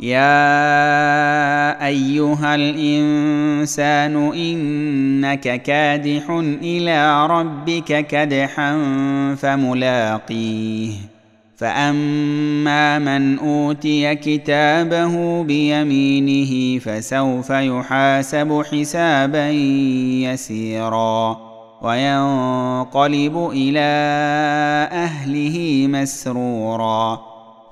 يا ايها الانسان انك كادح إلى ربك كدحا فملاقيه فاما من اوتي كتابه بيمينه فسوف يحاسب حسابا يسيرا وينقلب إلى اهله مسرورا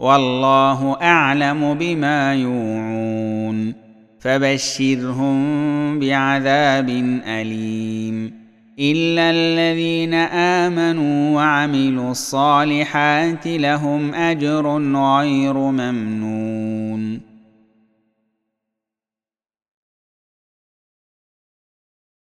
والله أعلم بما يوعون فبشرهم بعذاب أليم إلا الذين آمنوا وعملوا الصالحات لهم أجر غير ممنون